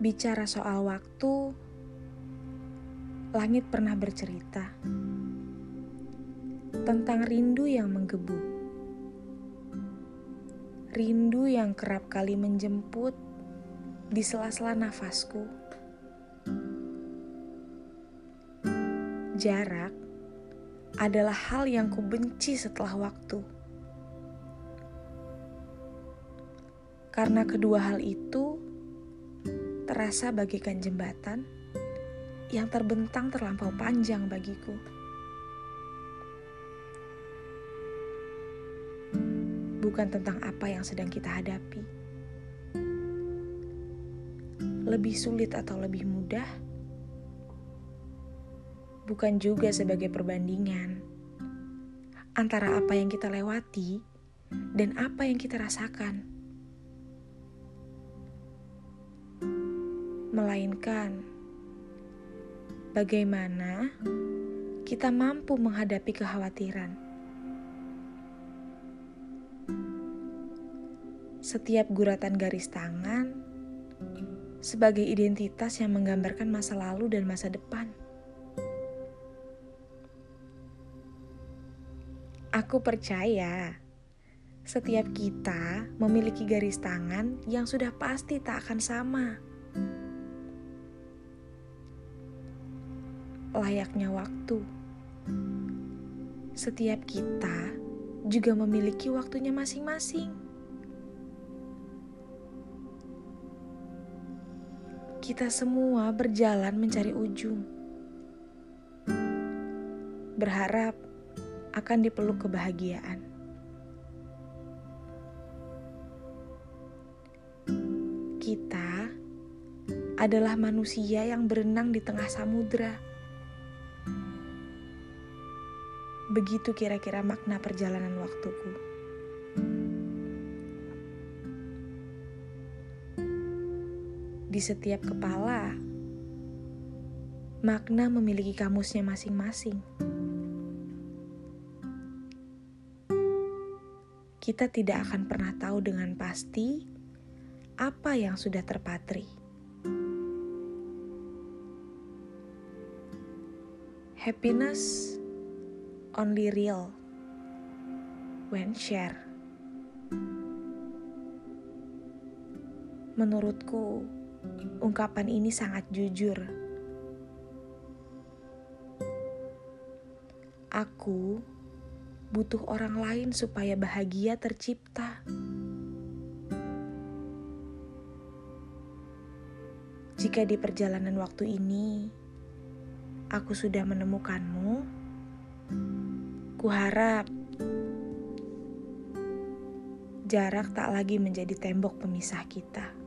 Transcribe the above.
Bicara soal waktu, langit pernah bercerita tentang rindu yang menggebu. Rindu yang kerap kali menjemput di sela-sela nafasku. Jarak adalah hal yang kubenci setelah waktu. Karena kedua hal itu terasa bagaikan jembatan yang terbentang terlampau panjang bagiku. Bukan tentang apa yang sedang kita hadapi, lebih sulit atau lebih mudah, bukan juga sebagai perbandingan antara apa yang kita lewati dan apa yang kita rasakan. Melainkan bagaimana kita mampu menghadapi kekhawatiran. Setiap guratan garis tangan sebagai identitas yang menggambarkan masa lalu dan masa depan. Aku percaya setiap kita memiliki garis tangan yang sudah pasti tak akan sama. Layaknya waktu. Setiap kita juga memiliki waktunya masing-masing. Kita semua berjalan mencari ujung, berharap akan dipeluk kebahagiaan. Kita adalah manusia yang berenang di tengah samudera Begitu kira-kira makna perjalanan waktuku. Di setiap kepala, makna memiliki kamusnya masing-masing. Kita tidak akan pernah tahu dengan pasti apa yang sudah terpatri. Happiness only real when share. Menurutku, ungkapan ini sangat jujur. Aku butuh orang lain supaya bahagia tercipta. Jika di perjalanan waktu ini aku sudah menemukanmu, Kuharap jarak tak lagi menjadi tembok pemisah kita.